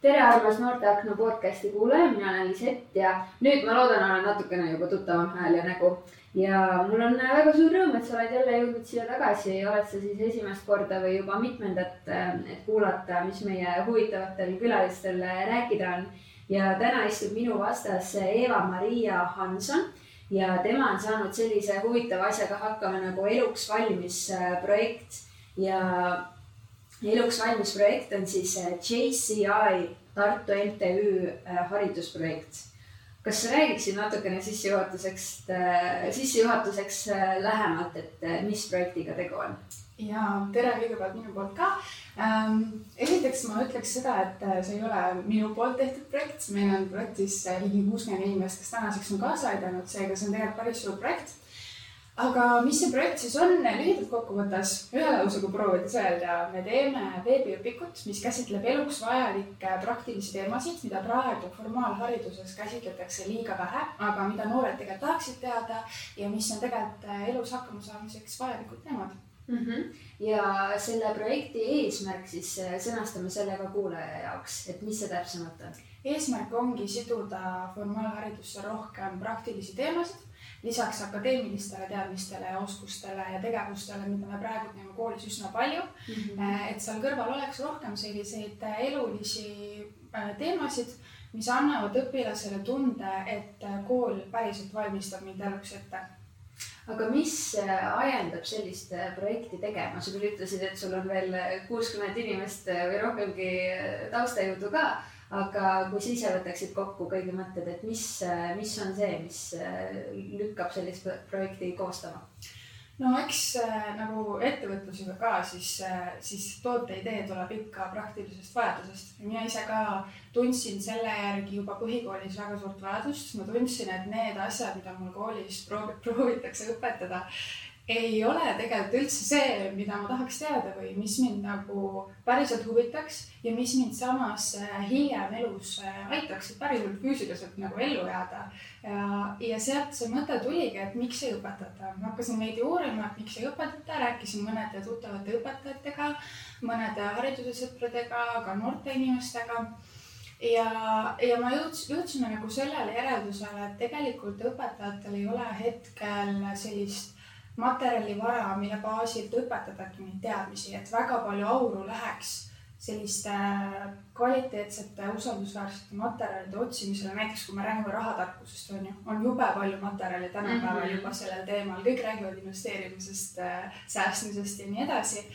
tere, armas Noorteakna podcasti kuulaja, mina olen Lisett ja nüüd ma loodan, olen natukene juba tuttavam hääl ja nägu. ja mul on väga suur rõõm, et sa oled jälle jõudnud siia tagasi, oled sa siis esimest korda või juba mitmendat, et kuulata, mis meie huvitavatel külalistel rääkida on. ja täna istub minu vastas Eva-Maria Hanson ja tema on saanud sellise huvitava asjaga hakkama nagu Eluks valmis projekt ja eluks valmis projekt on siis äh, JCI Tartu MTÜ äh, haridusprojekt. kas sa räägiksid natukene sissejuhatuseks, äh, sissejuhatuseks lähemalt, et mis projektiga tegu on? ja tere kõigepealt minu poolt ka ähm,. esiteks ma ütleks seda, et see ei ole minu poolt tehtud projekt, meil on projektis ligi kuuskümmend inimest, kes tänaseks on kaasa aidanud, seega see on tegelikult päris suur projekt aga mis see projekt siis on, lühidalt kokkuvõttes, ühe lausega proovides öelda, me teeme veebiõpikut, mis käsitleb eluks vajalikke praktilisi teemasid, mida praegu formaalhariduses käsitletakse liiga vähe, aga mida noored tegelikult tahaksid teada ja mis on tegelikult elus hakkama saamiseks vajalikud teemad mm. -hmm. ja selle projekti eesmärk siis äh, sõnastame selle ka kuulaja jaoks, et mis see täpsemalt on? eesmärk ongi siduda formaalharidusse rohkem praktilisi teemasid lisaks akadeemilistele teadmistele ja oskustele ja tegevustele, mida me praegu teeme koolis üsna palju mm. -hmm. et seal kõrval oleks rohkem selliseid äh, elulisi äh, teemasid, mis annavad õpilasele tunde, et kool päriselt valmistab mind eluks ette aga mis ajendab sellist projekti tegema, sa küll ütlesid, et sul on veel kuuskümmend inimest või rohkemgi taustajõudu ka aga kui sa ise võtaksid kokku kõigi mõtted, et mis, mis on see, mis äh, lükkab sellist projekti koostama? no eks äh, nagu ettevõtlusega ka, siis äh,, siis toote idee tuleb ikka praktilisest vajadusest. mina ise ka tundsin selle järgi juba põhikoolis väga suurt vajadust, ma tundsin, et need asjad, mida mul koolis proovitakse õpetada, ei ole tegelikult üldse see, mida ma tahaks teada või mis mind nagu päriselt huvitaks ja mis mind samas äh, hiljem elus äh, aitaksid päriselt füüsiliselt nagu ellu jääda. ja, ja sealt see mõte tuligi, et miks ei õpetata. ma hakkasin veidi uurima, et miks ei õpetata, rääkisin mõnede tuttavate õpetajatega, mõnede hariduse sõpradega, ka noorte inimestega ja, ja ma jõuds, jõudsime nagu sellele järeldusele, et tegelikult õpetajatel ei ole hetkel sellist materjalivara, mille baasilt õpetadagi neid teadmisi, et väga palju auru läheks selliste kvaliteetsete, usaldusväärsete materjalide otsimisele, näiteks kui me räägime rahatarkusest, on ju, on jube palju materjali tänapäeval mm -hmm. juba sellel teemal, kõik räägivad investeerimisest äh,, säästmisest ja nii edasi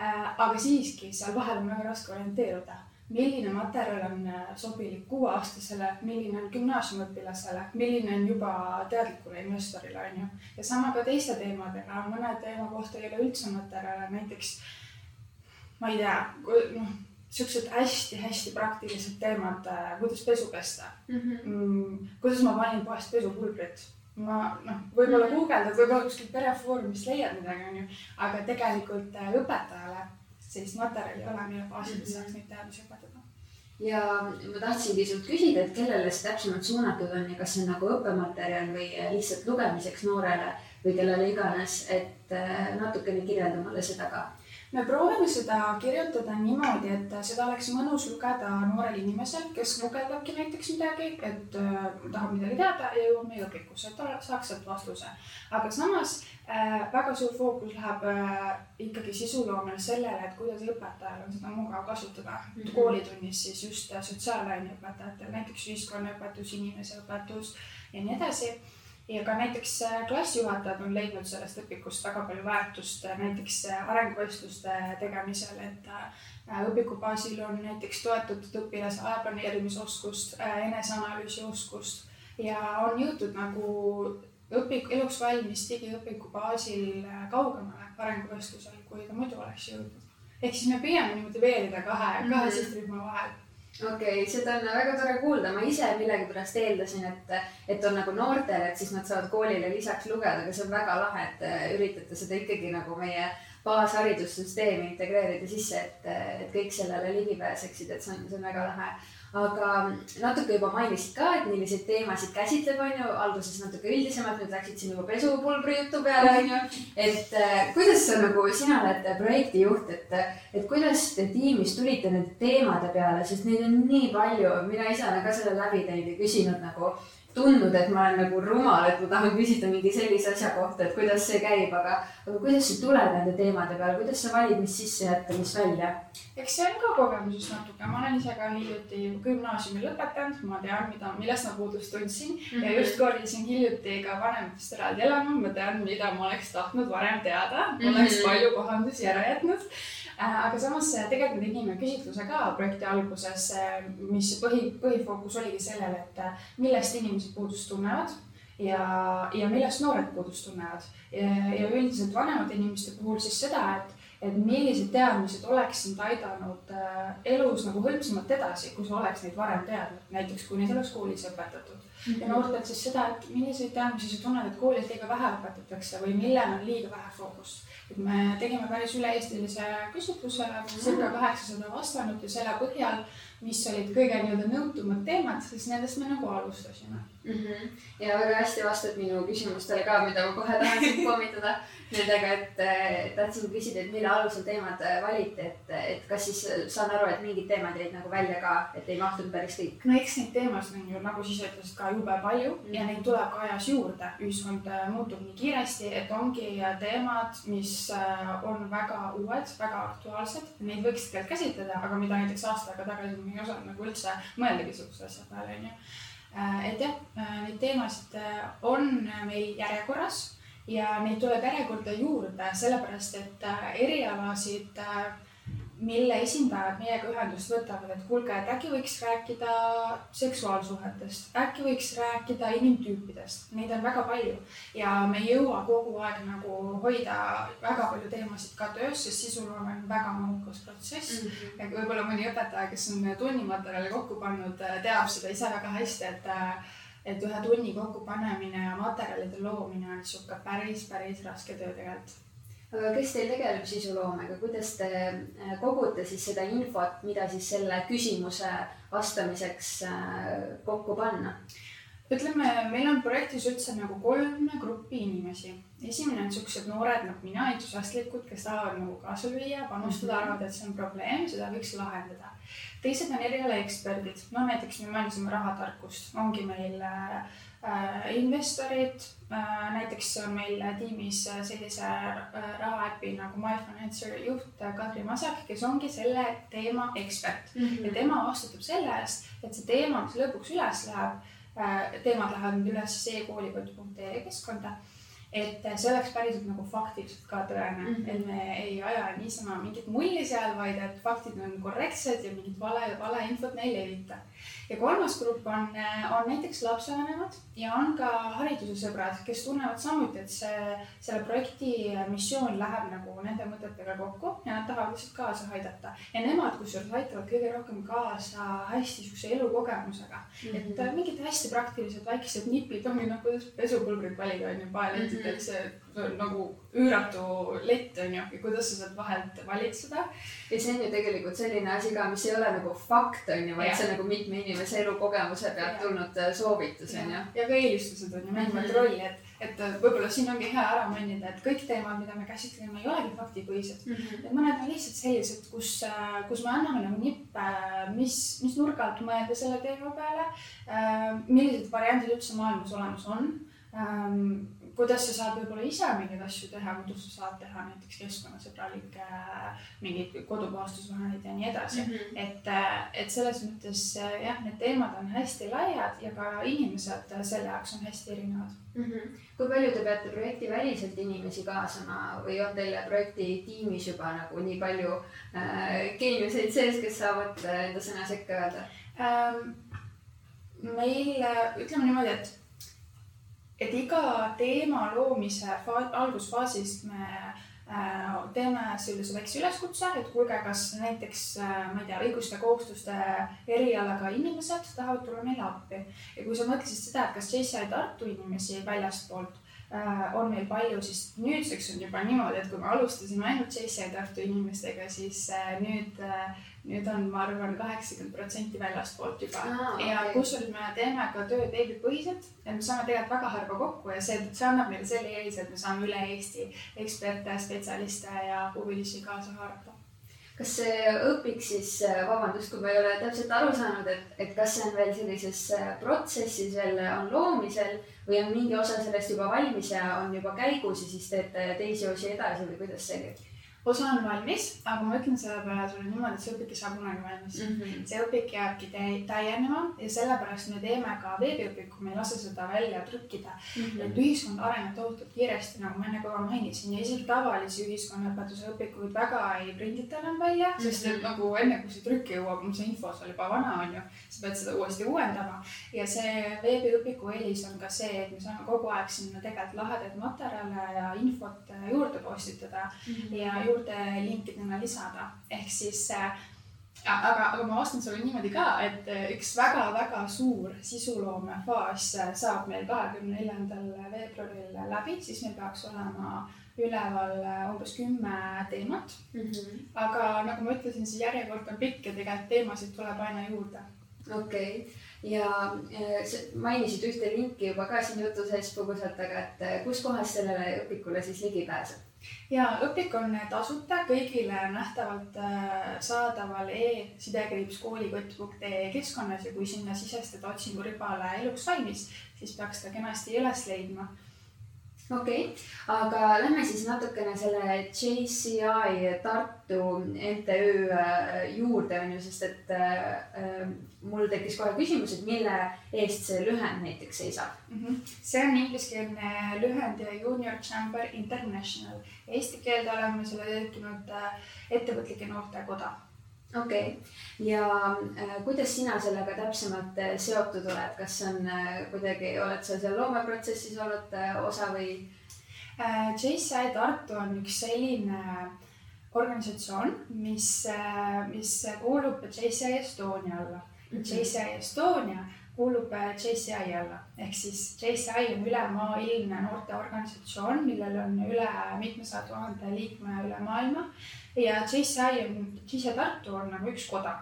äh,. aga siiski seal vahel on väga raske orienteeruda milline materjal on äh, sobilik kuueaastasele, milline on gümnaasiumiõpilasele, milline on juba teadlikule investorile, on ju. ja sama ka teiste teemadega, mõne teema kohta ei ole üldse materjale, näiteks ma ei tea, noh, siuksed hästi-hästi praktilised teemad, äh, kuidas pesu pesta mhm. mm. -hmm. kuidas ma panin poest pesupulbrit ma noh, võib-olla mhm. guugeldad, võib-olla kuskilt perefoorumist leiad midagi, onju, aga tegelikult äh, õpetajale sellist materjali ei ole, mille baasil mhm. saaks neid teadmisi õpetada. ja ma tahtsingi sult küsida, et kellele see täpsemalt suunatud on ja kas see on nagu õppematerjal või lihtsalt lugemiseks noorele või kellele iganes, et äh, natukene kirjelda mulle seda ka me proovime seda kirjutada niimoodi, et seda oleks mõnus lugeda noorel inimesel, kes guugeldabki näiteks midagi, et äh, tahab midagi teada ja jõuab meie õpikusse, et ta saaks sealt vastuse. aga samas äh, väga suur fookus läheb äh, ikkagi sisuloomel sellele, et kuidas õpetajal on seda mugav kasutada mm -hmm. koolitunnis siis just sotsiaalaineõpetajatel, näiteks ühiskonnaõpetus, inimeseõpetus ja nii edasi ja ka näiteks äh, klassijuhatajad on leidnud sellest õpikust väga palju väärtust äh, näiteks äh, arenguvestluste tegemisel, et õpiku baasil on näiteks toetatud õpilase aja planeerimisoskust, eneseanalüüsi oskust ja on jõutud nagu õpik, eluks valmis digiõpiku baasil kaugemale arenguvestlusel, kui ta muidu oleks jõudnud. ehk siis me püüame niimoodi veerida kahe mm, -hmm. kahe sihtrühma vahel okei okay,, seda on väga tore kuulda, ma ise millegipärast eeldasin, et, et on nagu noortele, et siis nad saavad koolile lisaks lugeda, aga see on väga lahe, et äh, üritate seda ikkagi nagu meie baasharidussüsteemi integreerida sisse, et, et kõik sellele ligi pääseksid, et see on, see on väga lahe. Aga natuke juba mainisid ka, et milliseid teemasid käsitleb, on ju, alguses natuke üldisemalt, nüüd läksid siin juba pesupulbri jutu peale, on ju. et äh, kuidas sa nagu, sina oled projektijuht, et, et kuidas te tiimis tulite nende teemade peale, sest neid on nii palju, mina ise olen ka selle läbi teinud ja küsinud nagu tundnud, et ma olen nagu rumal, et ma tahan küsida mingi sellise asja kohta, et kuidas see käib, aga, aga kuidas sa tuled nende teemade peale, kuidas sa valid, mis sisse jätta, mis välja? eks see on ka kogemusest natuke, ma olen ise ka hiljuti gümnaasiumi lõpetanud, ma tean, mida, millest ma puudust tundsin mm -hmm. ja mhm. just korjasin hiljuti ka vanematest eraldi elama, ma tean, mida ma oleks tahtnud varem teada mm, -hmm. oleks palju kohandusi ära jätnud aga samas äh, tegelikult me tegime küsitluse ka projekti alguses, äh, mis põhi, põhifookus oligi sellel, et millest inimesed puudust tunnevad ja, ja millest noored puudust tunnevad. ja üldiselt vanemate inimeste puhul siis seda, et et millised teadmised oleks sind aidanud elus nagu hõlpsamalt edasi, kui sa oleks neid varem teadnud, näiteks kui neid oleks koolis õpetatud. Ja noortelt siis seda, et milliseid teadmisi sa tunned, et koolis liiga vähe õpetatakse või millel on liiga vähe fookust et me tegime päris üle-eestilise küsitluse, circa kaheksasada vastanut ja selle põhjal mis olid kõige nii-öelda nõutumad teemad, siis nendest me nagu alustasime mm. -hmm. ja väga hästi vastad minu küsimustele ka, mida ma kohe tahan sind pommitada nendega, et tahtsin küsida, et mille alusel teemad valiti, et, et kas siis saan aru, et mingid teemad jäid nagu välja ka, et ei mahtunud päris kõik? no eks neid teemasid on ju, nagu sa ise ütlesid, ka jube palju mm -hmm. ja neid tuleb ka ajas juurde. ühiskond äh, muutub nii kiiresti, et ongi teemad, mis äh, on väga uued, väga aktuaalsed, neid võiks tegelikult käsitleda, aga mida näiteks aasta aega tagasi ma ei osanud nagu üldse mõeldagi sihukese asja peale, onju. Äh, et jah, äh, neid teemasid äh, on meil järjekorras ja neid tuleb järjekorda juurde, sellepärast et erialasid mille esindajad meiega ühendust võtavad, et kuulge, et äkki võiks rääkida seksuaalsuhetest, äkki võiks rääkida inimtüüpidest, neid on väga palju ja me ei jõua kogu aeg nagu hoida väga palju teemasid ka töös, sest sisuloome on väga mahukas protsess mm. -hmm. ja võib-olla mõni õpetaja, kes on tunnimaterjali kokku pannud, teab seda ise väga hästi, et et ühe tunni kokkupanemine ja materjalide loomine on niisugune päris, päris raske töö tegelikult aga kes teil tegeleb sisuloomega, kuidas te äh, kogute siis seda infot, mida siis selle küsimuse vastamiseks äh, kokku panna? ütleme, meil on projektis üldse nagu kolm gruppi inimesi. esimene on siuksed noored nagu mina, entusiastlikud, kes tahavad nagu kaasa lüüa, panustada mm, -hmm. arvavad, et see on probleem, seda võiks lahendada. teised on erialaeksperdid, no näiteks me mainisime rahatarkust, ongi meil äh, Äh, investorid, äh, näiteks on meil tiimis sellise äh, rahaäpi nagu MyFinancer juht Kadri Masak, kes ongi selle teema ekspert mm -hmm. ja tema vastutab selle eest, et see teema, mis lõpuks üles läheb, teemad lähevad nüüd üles siis e-koolipõld.ee keskkonda et see oleks päriselt nagu faktiliselt ka tõene mm, -hmm. et me ei aja niisama mingit mulli seal, vaid et faktid on korrektsed ja mingit vale, valeinfot me ei levita ja kolmas grupp on, on näiteks lapsevanemad ja on ka haridusesõbrad, kes tunnevad samuti, et see, selle projekti missioon läheb nagu nende mõtetega kokku ja nad tahavad lihtsalt kaasa aidata. ja nemad kusjuures aitavad kõige rohkem kaasa hästi sihukese elukogemusega mm. -hmm. et mingid hästi praktilised väikesed nipid ongi noh, kuidas pesupulbrit valida on ju paelettideks mm, -hmm nagu üüratu lett on ju, ja kuidas sa sealt vahelt valid seda. ja see on ju tegelikult selline asi ka, mis ei ole nagu fakt on ju, vaid ja. see on nagu mitme inimese elukogemuse pealt tulnud äh, soovitus on ju. ja ka eelistused on ju mängivad -hmm. rolli, et, et äh, võib-olla siin ongi hea ära mainida, et kõik teemad, mida me käsitleme, ei olegi faktipõhised mm. -hmm. et mõned on lihtsalt sellised, kus, äh, kus me anname nagu nippe, mis, mis nurga alt mõelda selle teema peale. millised variandid üldse maailmas olemas on ähm, kuidas sa saad võib-olla ise mingeid asju teha, kuidas sa saad teha näiteks keskkonnasõbralikke mingeid kodupuhastusvahendeid ja nii edasi mm. -hmm. et, et selles mõttes jah, need teemad on hästi laiad ja ka inimesed selle jaoks on hästi erinevad mm. -hmm. kui palju te peate projektiväliselt inimesi kaasama või on teil projekti tiimis juba nagu nii palju äh, geeniuseid sees, kes saavad äh, enda sõna sekka öelda ähm,? meil ütleme niimoodi, et et iga teema loomise algusfaasis me äh, teeme sellise väikse üleskutse, et kuulge, kas näiteks äh, ma ei tea, õiguste, kohustuste erialaga inimesed tahavad tulla meile appi. ja kui sa mõtlesid seda, et kas JCI Tartu inimesi väljastpoolt äh, on meil palju, siis nüüdseks on juba niimoodi, et kui me alustasime ainult JCI Tartu inimestega, siis nüüd nüüd on, ma arvan, kaheksakümmend protsenti väljastpoolt juba Aa, okei. ja kusjuures me teeme ka tööd veebipõhiselt ja me saame tegelikult väga harva kokku ja see, see annab meile selle eelise, et me saame üle Eesti eksperte, spetsialiste ja huvilisi kaasa haarata. kas see õpik siis, vabandust, kui ma ei ole täpselt aru saanud, et, et kas see on veel sellises äh, protsessis veel on loomisel või on mingi osa sellest juba valmis ja on juba käigus ja siis teete teisi osi edasi või kuidas see käib osa on valmis, aga ma ütlen selle peale sulle niimoodi, et see õpik ei saa kunagi valmis mm? -hmm. see õpik jääbki täi- täienema ja sellepärast me teeme ka veebiõpiku, me ei lase seda välja trükkida Mm -hmm. et ühiskond areneb tohutult kiiresti, nagu ma enne korra mainisin ja isegi tavalisi ühiskonnaõpetuse õpikuid väga ei prindita enam välja mm, -hmm. sest et nagu enne kui see trükki jõuab, on see info seal juba vana, on ju. sa pead seda uuesti uuendama ja see veebiõpiku eelis on ka see, et me saame kogu aeg sinna tegelikult lahedaid materjale ja infot juurde postitada Mm -hmm. ja juurde linkidena lisada, ehk siis äh, aga, aga ma vastan sulle niimoodi ka, et äh, üks väga-väga suur sisuloome faas äh, saab meil kahekümne neljandal veebruaril läbi, siis meil peaks olema üleval umbes kümme teemat. Mm -hmm. aga nagu ma ütlesin, see järjekord on pikk ja tegelikult teemasid tuleb aina juurde. okei okay. ja mainisid ühte linki juba ka siin jutu sees põgusalt, aga et äh, kuskohast sellele õpikule siis ligi pääseb? Ja õpik on tasuta kõigile nähtavalt äh, saadaval e-sidekriips koolikott.ee keskkonnas ja kui sinna sisestada otsinguribale eluks valmis, siis peaks ta kenasti üles leidma. Okei okay., aga lähme siis natukene selle JCI Tartu MTÜ äh, juurde on ju, sest et äh, mul tekkis kohe küsimus, et mille eest see lühend näiteks seisab mm. -hmm. see on ingliskeelne lühend Junior Chamber International. Eesti keelde oleme selle tõlkinud äh, ettevõtlike noortekoda. Okei okay., ja äh, kuidas sina sellega täpsemalt äh, seotud oled, kas on äh, kuidagi, oled sa seal loomeprotsessis olnud äh, osa või? Äh, JCI Tartu on üks selline organisatsioon, mis, mis kuulub JCI Estonia alla mm. -hmm. JCI Estonia kuulub JCI alla ehk siis JCI on ülemaailmne noorteorganisatsioon, millel on üle mitmesaja tuhande liikme üle maailma. Ja JCI on, JCI Tartu on nagu üks koda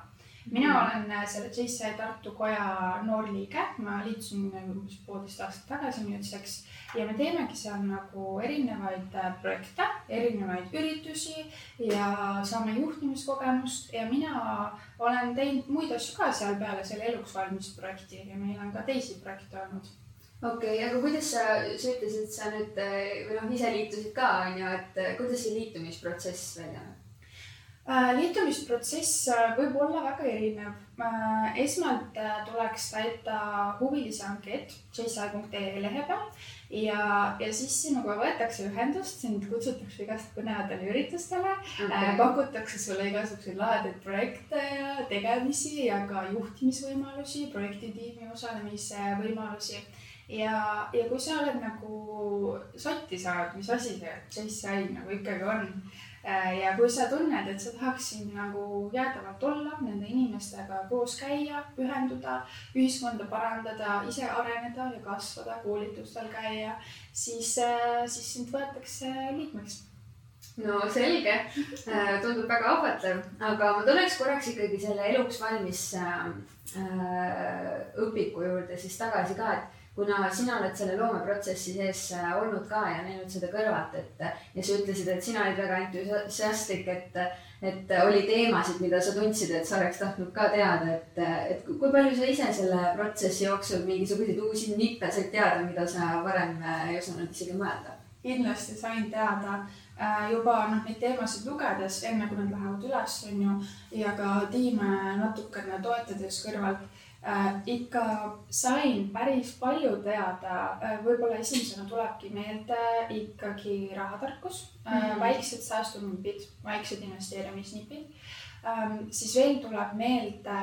mina olen selle JCI Tartu koja noor liige, ma liitusin umbes poolteist aastat tagasi nüüdseks. Ja me teemegi seal nagu erinevaid äh, projekte, erinevaid üritusi ja saame juhtimiskogemust. Ja mina olen teinud muid asju ka seal peale selle eluks valmis projekti ja meil on ka teisi projekte olnud. Okei okay,, aga kuidas sa, sa ütlesid, sa nüüd või noh, ise liitusid ka on ju, et kuidas see liitumisprotsess välja näeb? Äh, liitumisprotsess äh, võib olla väga erinev. esmalt tuleks täita huvilise ankeet jci.ee lehe peal ja, ja siis sinuga võetakse ühendust, sind kutsutakse igast põnevatele üritustele okay., pakutakse sulle igasuguseid lahedaid projekte ja tegemisi ja ka juhtimisvõimalusi, projektitiimi osalemise võimalusi ja, ja kui sa oled nagu sotti saanud, mis asi see JCI nagu ikkagi on äh, ja kui sa tunned, et sa tahaks siin nagu jäädavalt olla, nende inimestega koos käia, pühenduda, ühiskonda parandada, ise areneda ja kasvada, koolitustel käia, siis, äh, siis sind võetakse liikmeks. No selge, tundub väga ahvatlev, aga ma tuleks korraks ikkagi selle eluks valmis äh, õpiku juurde siis tagasi ka, et kuna sina oled selle loomeprotsessi sees äh, olnud ka ja näinud seda kõrvalt, et ja sa ütlesid, et sina olid väga entusiastlik, et, et oli teemasid, mida sa tundsid, et sa oleks tahtnud ka teada, et, et kui palju sa ise selle protsessi jooksul mingisuguseid uusi nippe said teada, mida sa varem äh, ei osanud isegi mõelda? kindlasti sain teada äh, juba noh, neid teemasid lugedes, enne kui nad lähevad üles, on ju, ja ka tiime natukene toetades kõrvalt äh, ikka sain päris palju teada äh,. võib-olla esimesena tulebki meelde ikkagi rahatarkus mm, -hmm. äh, väiksed säästunipid, väiksed investeerimisnipid ähm,. siis veel tuleb meelde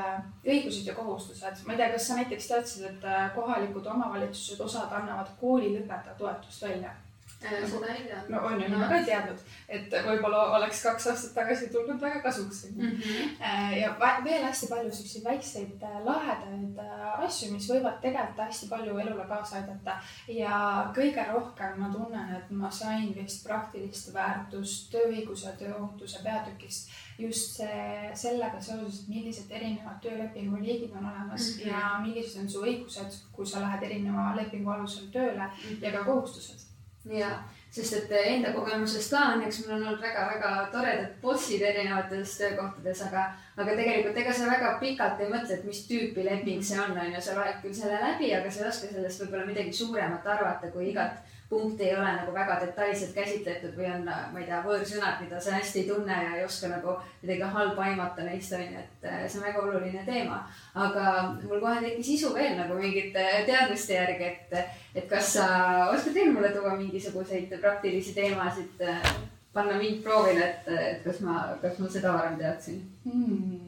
õigused ja kohustused. ma ei tea, kas sa näiteks teadsid, et äh, kohalikud omavalitsused, osad annavad koolilõpetaja toetust välja seda ei tea. no on ju, mina ka ei teadnud, et võib-olla oleks kaks aastat tagasi tulnud väga kasuks mm. -hmm. ja veel hästi palju siukseid väikseid äh, lahedaid asju, mis võivad tegelikult hästi palju elule kaasa aidata. ja kõige rohkem ma tunnen, et ma sain vist praktilist väärtust tööõiguse tööohutuse peatükist just see, sellega seoses, et millised erinevad töölepingu liigid on olemas mm -hmm. ja millised on su õigused, kui sa lähed erineva lepingu alusel tööle mm -hmm. ja ka kohustused ja, sest et enda kogemusest ka õnneks mul on olnud väga-väga toredad bossid erinevates töökohtades, aga, aga tegelikult ega sa väga pikalt ei mõtle, et mis tüüpi leping see on, on ju, sa loed küll selle läbi, aga sa ei oska sellest võib-olla midagi suuremat arvata, kui igat punkt ei ole nagu väga detailselt käsitletud või on, ma ei tea, võõrsõnad, mida sa hästi ei tunne ja ei oska nagu midagi halba aimata neist on ju, et äh, see on väga oluline teema. aga mul kohe tekkis isu veel nagu mingite teadmiste järgi, et, et kas sa oskad veel mulle tuua mingisuguseid praktilisi teemasid, äh, panna mind proovile, et, et kas ma, kas ma seda varem teadsin hmm.?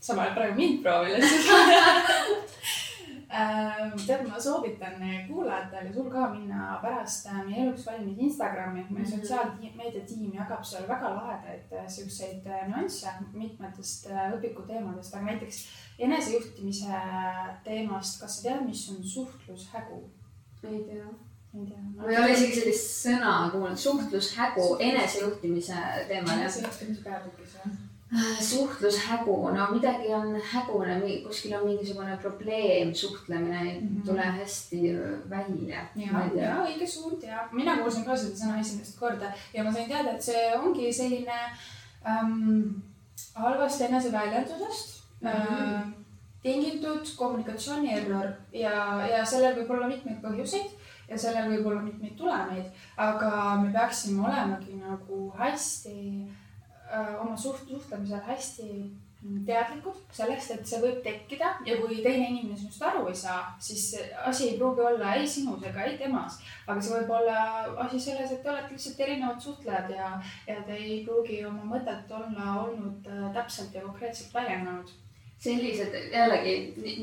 sa paned praegu mind proovile siis tead, ma soovitan kuulajatel ja sul ka minna pärast äh, meie eluks valmis Instagrami, meie mhm. sotsiaalmeedia tiim jagab seal väga lahedaid äh, siukseid äh, nüansse mitmetest õpikuteemadest, aga näiteks enesejuhtimise teemast, kas sa tead, mis on suhtlushägu? ei tea ei tea. ma ei ole isegi sellist sõna kuulnud, suhtlushägu enesejuhtimise teemal. enesejuhtimise peatükis jah Äh, suhtlushägu, no midagi on hägune, kuskil on mingisugune probleem, suhtlemine ei mm -hmm. tule hästi välja. ja, ja õige suund ja mina kuulsin ka seda sõna esimest korda ja ma sain teada, et see ongi selline ähm, halvast eneseväljendusest mm -hmm. äh, tingitud kommunikatsiooni error ja, ja sellel võib olla mitmeid põhjuseid ja sellel võib olla mitmeid tulemeid, aga me peaksime olemagi nagu hästi oma suht-, suhtlemisel hästi teadlikud sellest, et see võib tekkida ja kui teine inimene sinust aru ei saa, siis asi ei pruugi olla ei sinus ega ei temas. aga see võib olla asi selles, et te olete lihtsalt erinevad suhtlejad ja, ja te ei pruugi oma mõtet olla olnud äh, täpselt ja konkreetselt väljendanud sellised jällegi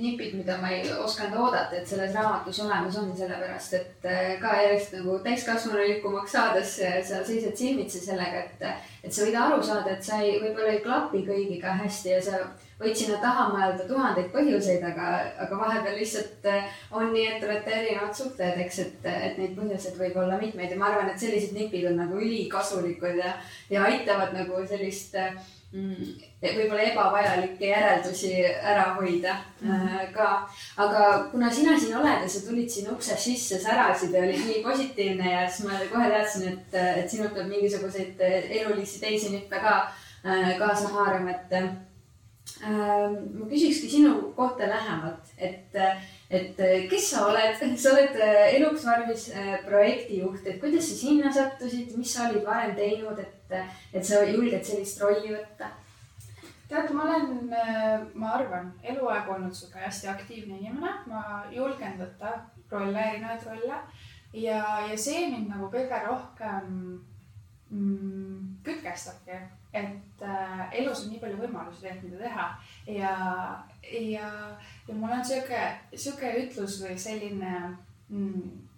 nipid, mida ma ei osanud oodata, et selles raamatus olemas on, sellepärast et äh, ka järjest nagu täiskasvanulikumaks saades sa seisad silmitsi sellega, et, et sa võid aru saada, et sa ei, võib-olla ei klapi kõigiga hästi ja sa võid sinna taha mõelda tuhandeid põhjuseid, aga, aga vahepeal lihtsalt äh, on nii, et olete erinevad suhtlejad, eks, et, et neid põhjuseid võib olla mitmeid ja ma arvan, et sellised nipid on nagu ülikasulikud ja, ja aitavad nagu sellist äh, võib-olla ebavajalikke järeldusi ära hoida. Mm. ka. aga kuna sina siin oled ja sa tulid siin uksest sisse, särasid ja olid nii positiivne ja siis ma kohe teadsin, et, et sinult peab mingisuguseid elulisi teisi nippe ka äh, kaasa haarama, et äh, ma küsikski sinu kohta lähemalt, et, et kes sa oled, sa oled Eluks valmis projektijuht, et kuidas sa sinna sattusid, mis sa olid varem teinud, et et, et sa julged sellist rolli võtta? tead, ma olen, äh, ma arvan, eluaeg olnud sihuke hästi aktiivne inimene, ma julgen võtta rolle, erinevaid rolle. Ja, ja see mind nagu kõige rohkem mm, kütkestabki, et äh, elus on nii palju võimalusi tegelikult, mida teha. Ja, ja, ja mul on sihuke, sihuke ütlus või selline mm,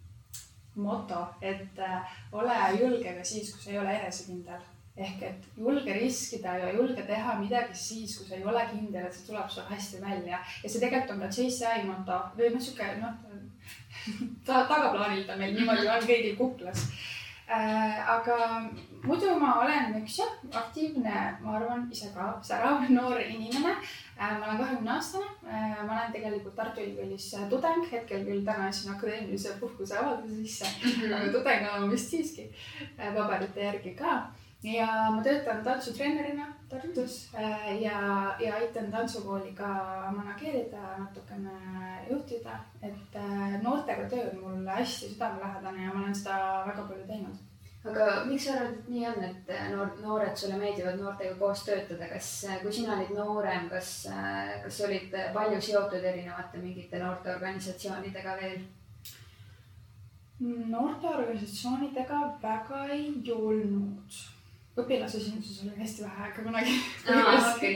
moto, et äh, ole julge ka siis, kui sa ei ole enesekindel. ehk et julge riskida ja julge teha midagi siis, kui sa ei ole kindel, et see tuleb sul hästi välja. ja see tegelikult on ka JCI moto või noh, sihuke noh ta, tagaplaanil ta meil niimoodi on kõigil kuklas. Aga muidu ma olen üks jah, aktiivne, ma arvan ise ka särav noor inimene Äh, ma olen kahekümne aastane, äh, ma olen tegelikult Tartu Ülikoolis äh, tudeng, hetkel küll täna siin akadeemilise puhkuse avalduse sisse mm, -hmm. aga tudeng olen vist siiski paberite järgi ka. ja ma töötan tantsutreenerina Tartus ja, ja aitan tantsukooli ka manageerida, natukene juhtida, et noortega töö on mulle hästi südamelähedane ja ma olen seda väga palju teinud aga miks sa arvad, et nii on, et äh, noor, noored sulle meeldivad noortega koos töötada, kas, äh, kui sina olid noorem, kas, äh, kas olid palju seotud erinevate mingite noorteorganisatsioonidega veel? noorteorganisatsioonidega väga ei olnud. Õpilasesinduses oli hästi vähe aega kunagi. Okay.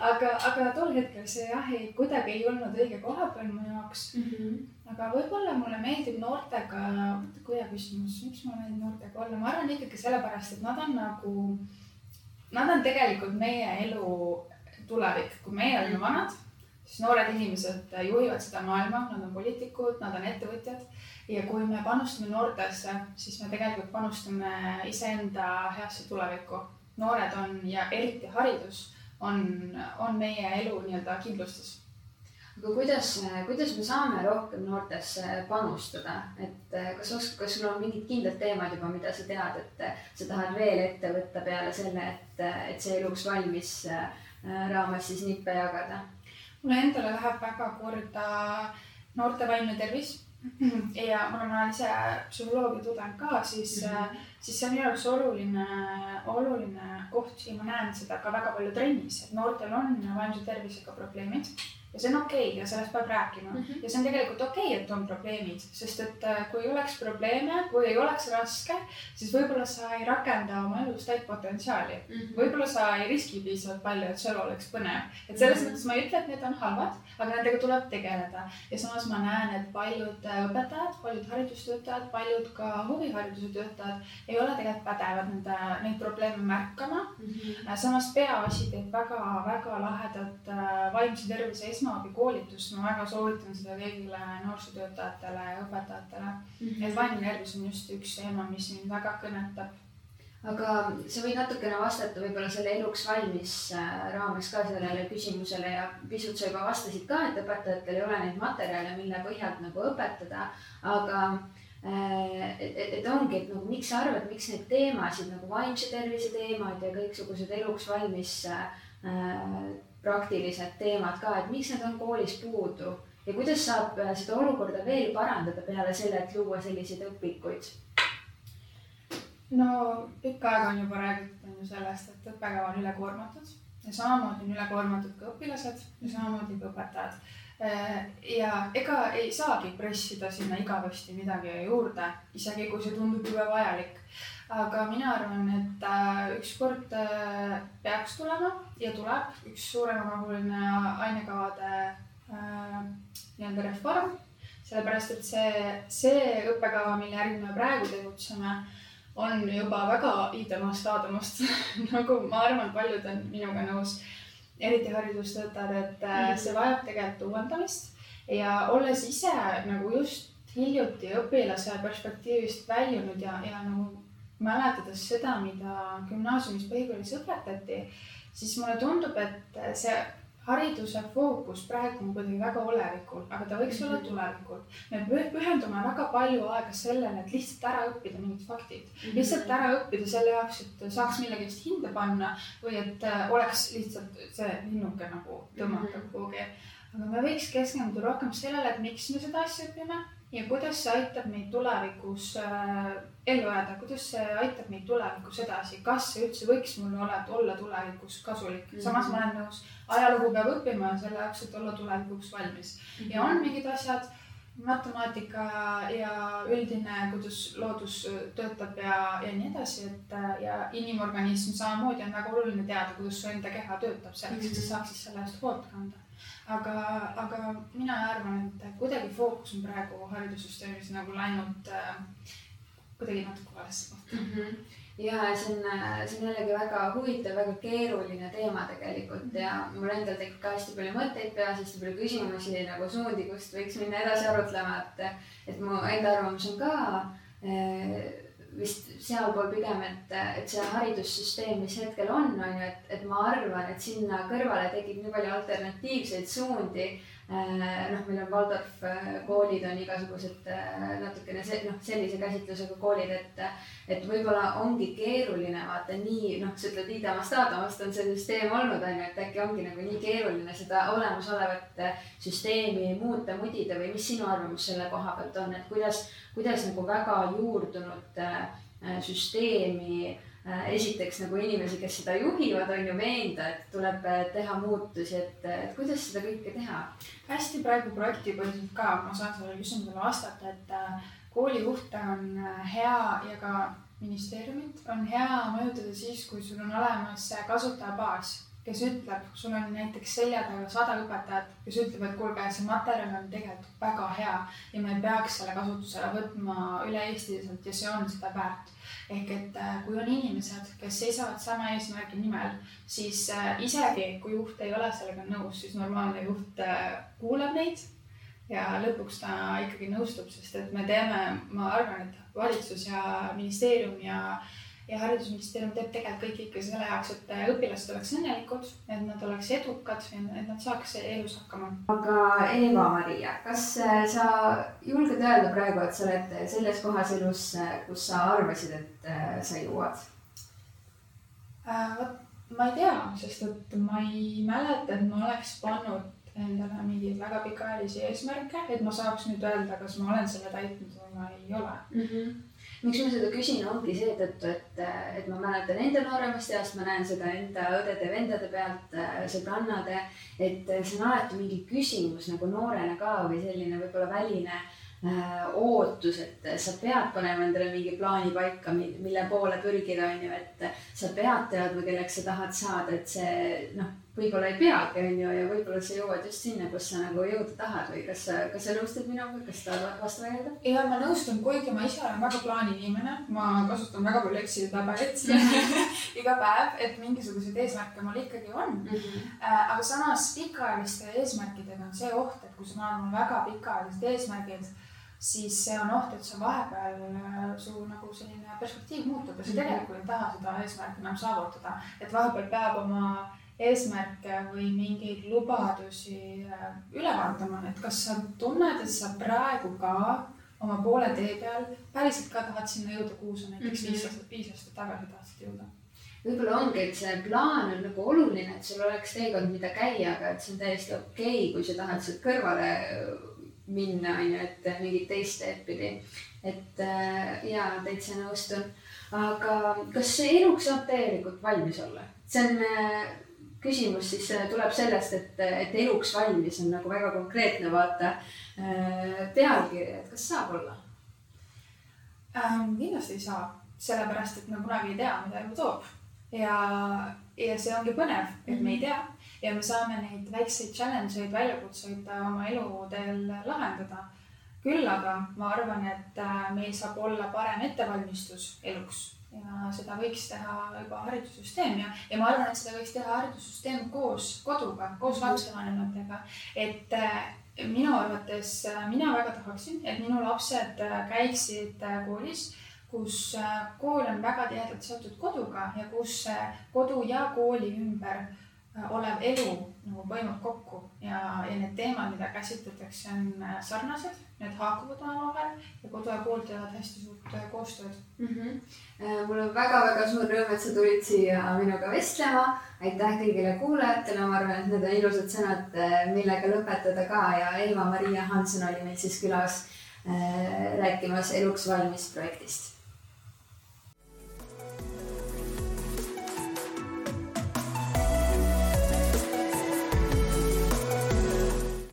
aga, aga tol hetkel see jah, ei, kuidagi ei olnud õige koha peal mu jaoks mm. -hmm aga võib-olla mulle meeldib noortega kuidagi küsimus, miks ma olen noortega olla, ma arvan ikkagi sellepärast, et nad on nagu, nad on tegelikult meie elu tulevik, kui meie olime vanad, siis noored inimesed juhivad seda maailma, nad on poliitikud, nad on ettevõtjad ja kui me panustame noortesse, siis me tegelikult panustame iseenda heasse tulevikku. noored on ja eriti haridus on, on meie elu nii-öelda kindlustus aga kuidas, kuidas me saame rohkem noortesse panustada, et eh, kas oskad, kas sul on mingid kindlad teemad juba, mida sa tead, et eh, sa tahad veel ette võtta peale selle, et, et see eluks valmis raames siis nippe jagada? Mulle endale läheb väga korda noorte vaimne tervis. Ja kuna ma olen ise psühholoogia tudeng ka, siis mm, -hmm. siis see on minu jaoks oluline, oluline koht ja ma näen seda ka väga palju trennis, et noortel on vaimse tervisega probleemid ja see on okei okay ja sellest peab rääkima mm. -hmm. ja see on tegelikult okei okay,, et on probleemid, sest et äh, kui oleks probleeme, kui ei oleks raske, siis võib-olla sa ei rakenda oma elus täit potentsiaali mm -hmm.. võib-olla sa ei riski piisavalt palju, et sul oleks põnev. et selles mm -hmm. mõttes ma ei ütle, et need on halvad, aga nendega tuleb tegeleda. ja samas ma näen, et paljud äh, õpetajad, paljud haridustöötajad, paljud ka huvihariduse töötajad ei ole tegelikult pädevad nende, neid probleeme märkama mm. -hmm. samas Peaasi teeb väga-väga lahedat vaimse tervise esmaabikoolitust ma väga soovitan seda kõigile noorsootöötajatele ja õpetajatele mm. -hmm. et vaimne tervis on just üks teema, mis mind väga kõnetab. Aga sa võid natukene vastata võib-olla selle eluks valmis äh, raames ka sellele küsimusele ja pisut sa juba vastasid ka, et õpetajatel ei ole neid materjale, mille põhjalt nagu õpetada, aga äh, et, et, et ongi, et nagu miks sa arvad, miks neid teemasid nagu vaimse tervise teemad ja kõiksugused eluks valmis äh, praktilised teemad ka, et miks need on koolis puudu ja kuidas saab äh, seda olukorda veel parandada peale selle, et luua selliseid õpikuid? No pikka aega on juba räägitud on ju sellest, et õppekava on ülekoormatud ja samamoodi on ülekoormatud ka õpilased ja samamoodi ka õpetajad. Ja ega ei saagi pressida sinna igavesti midagi juurde, isegi kui see tundub jube vajalik aga mina arvan, et äh, ükskord äh, peaks tulema ja tuleb üks suuremahuline ainekavade äh, nii-öelda reform. sellepärast, et see, see õppekava, mille järgi me praegu tegutseme, on juba väga iidamast aadamast nagu ma arvan, paljud on minuga nõus, eriti haridustöötajad, et mm. see vajab tegelikult uuendamist. Ja olles ise nagu just hiljuti õpilase perspektiivist väljunud ja, ja nagu mäletades seda, mida gümnaasiumis, põhikoolis õpetati, siis mulle tundub, et see hariduse fookus praegu on kuidagi väga olevikul, aga ta võiks mm -hmm. olla mhm. tulevikul. me pühendume väga palju aega sellele, et lihtsalt ära õppida mingid faktid mm, -hmm. lihtsalt ära õppida selle jaoks, et saaks millegi eest hinde panna või et äh, oleks lihtsalt see linnuke nagu tõmmata mm -hmm. Aga me võiks keskenduda rohkem sellele, et miks me seda asja õpime ja kuidas see aitab meid tulevikus äh, ellu jääda, kuidas see aitab meid tulevikus edasi, kas see üldse võiks mulle ole, olla tulevikus kasulik mm, -hmm. samas ma olen nõus, ajalugu peab õppima selle jaoks, et olla tulevikuks valmis mm. -hmm. ja on mingid asjad, matemaatika ja üldine, kuidas loodus töötab ja, ja nii edasi, et äh, ja inimorganism samamoodi on väga oluline teada, kuidas su enda keha töötab selleks, et sa mhm. saaksid selle eest hoolt kanda aga, aga mina arvan, et kuidagi fookus on praegu haridussüsteemis nagu läinud äh, kuidagi natuke valesse kohta. Mm. -hmm ja see on, see on jällegi väga huvitav, väga keeruline teema tegelikult. Ja mul endal tekib ka hästi palju mõtteid peas, hästi palju küsimusi nagu suundi, kust võiks minna edasi arutlema, et, et mu enda arvamus on ka äh, vist sealpool pigem, et, et see haridussüsteem, mis hetkel on, on ju, et, et ma arvan, et sinna kõrvale tekib nii palju alternatiivseid suundi noh, meil on Waldorf äh, koolid on igasugused äh, natukene see, noh, sellise käsitlusega koolid, et, et võib-olla ongi keeruline vaata nii, noh, sa ütled Iidamast Aadamast on see süsteem olnud, on ju, et äkki ongi nagu nii keeruline seda olemasolevat süsteemi muuta, mudida või mis sinu arvamus selle koha pealt on, et kuidas, kuidas nagu väga juurdunud süsteemi Äh, esiteks nagu inimesi, kes seda juhivad, on ju veenda, et tuleb äh, teha muutusi, et, et kuidas seda kõike teha? hästi praegu projektipõhiselt ka, ma saan sellele küsimusele vastata, et äh, koolijuhte on hea ja ka ministeeriumit on hea mõjutada siis, kui sul on olemas kasutajabaas, kes ütleb, sul on näiteks selja taga sada õpetajat, kes ütleb, et kuulge, see materjal on tegelikult väga hea ja me peaks selle kasutusele võtma üle-eestiliselt ja see on seda väärt. ehk et äh, kui on inimesed, kes seisavad sama eesmärgi nimel, siis äh, isegi kui juht ei ole sellega nõus, siis normaalne juht äh, kuulab neid ja lõpuks ta ikkagi nõustub, sest et me teeme, ma arvan, et valitsus ja ministeerium ja ja Haridusministeerium teeb tegelikult kõik ikka selle jaoks, et õpilased oleks õnnelikud, et nad oleks edukad, et nad saaks elus hakkama. aga Eva-Maria, kas äh, sa julged öelda praegu, et sa oled selles kohas elus, äh, kus sa arvasid, et äh, sa jõuad äh,? vot ma ei tea, sest et ma ei mäleta, et ma oleks pannud endale mingeid väga pikaajalisi eesmärke, et ma saaks nüüd öelda, kas ma olen selle täitnud või ma ei ole mm. -hmm. Miks ma seda küsin, ongi seetõttu, et, et ma mäletan enda nooremast east, ma näen seda enda õdede-vendade pealt, sõbrannade, et see on alati mingi küsimus nagu noorena ka või selline võib-olla väline äh, ootus, et sa pead panema endale mingi plaani paika, mille poole pürgida, on ju, et sa pead teadma, kelleks sa tahad saada, et see noh võib-olla ei peagi, on ju, ja võib-olla sa jõuad just sinna, kus sa nagu jõuda tahad või kas sa, kas sa nõustud minuga, kas sa tahad vastu vaielda? ja ma nõustun, kuigi ma ise olen väga plaaniinimene, ma kasutan väga palju Exceli tabelit iga päev, et mingisuguseid eesmärke mul ikkagi on mm. -hmm. aga samas pikaajaliste eesmärkidega on see oht, et kui sul on väga pikaajalised eesmärgid, siis see on oht, et sa vahepeal äh, su nagu selline perspektiiv muutub ja sa mhm. tegelikult ei taha seda eesmärki enam saavutada, et vahepeal peab oma eesmärke või mingeid lubadusi äh, üle vaatama, et kas sa tunned, et sa praegu ka oma poole tee peal päriselt ka tahad sinna jõuda, kuhu sa näiteks viis mhm. aastat, viis aastat tagasi tahtsid jõuda võib-olla ongi, et see plaan on nagu oluline, et sul oleks teekond, mida käia, aga et see on täiesti okei okay,, kui sa tahad sealt kõrvale minna, on ju, et mingit teist teed pidi. et äh, ja täitsa nõustun. aga kas eluks saab täielikult valmis olla? see on äh, küsimus siis äh, tuleb sellest, et, et eluks valmis on nagu väga konkreetne, vaata äh, pealkiri, et kas saab olla ähm,? kindlasti ei saa, sellepärast et me kunagi ei tea, mida elu toob ja, ja see ongi põnev, et mm -hmm. me ei mhm. tea ja me saame neid väikseid challenge eid, väljakutseid oma eluteel lahendada. küll aga ma arvan, et äh, meil saab olla parem ettevalmistus eluks ja seda võiks teha juba haridussüsteem ja, ja ma arvan, et seda võiks teha haridussüsteem koos koduga, koos lapsevanematega. et äh, minu arvates, äh, mina väga tahaksin, et minu lapsed äh, käiksid koolis, kus kool on väga tihedalt seotud koduga ja kus kodu ja kooli ümber olev elu nagu põimub kokku ja, ja need teemad, mida käsitletakse, on sarnased, need haakuvad omavahel ja kodu ja kool teevad hästi suurt koostööd. Mm. -hmm Äh, mul on väga-väga suur rõõm, et sa tulid siia minuga vestlema. aitäh kõigile kuulajatele, ma arvan, et need on ilusad sõnad, äh, millega lõpetada ka. Ja Elva-Maria Hanson oli meil siis külas äh, rääkimas Eluks valmis projektist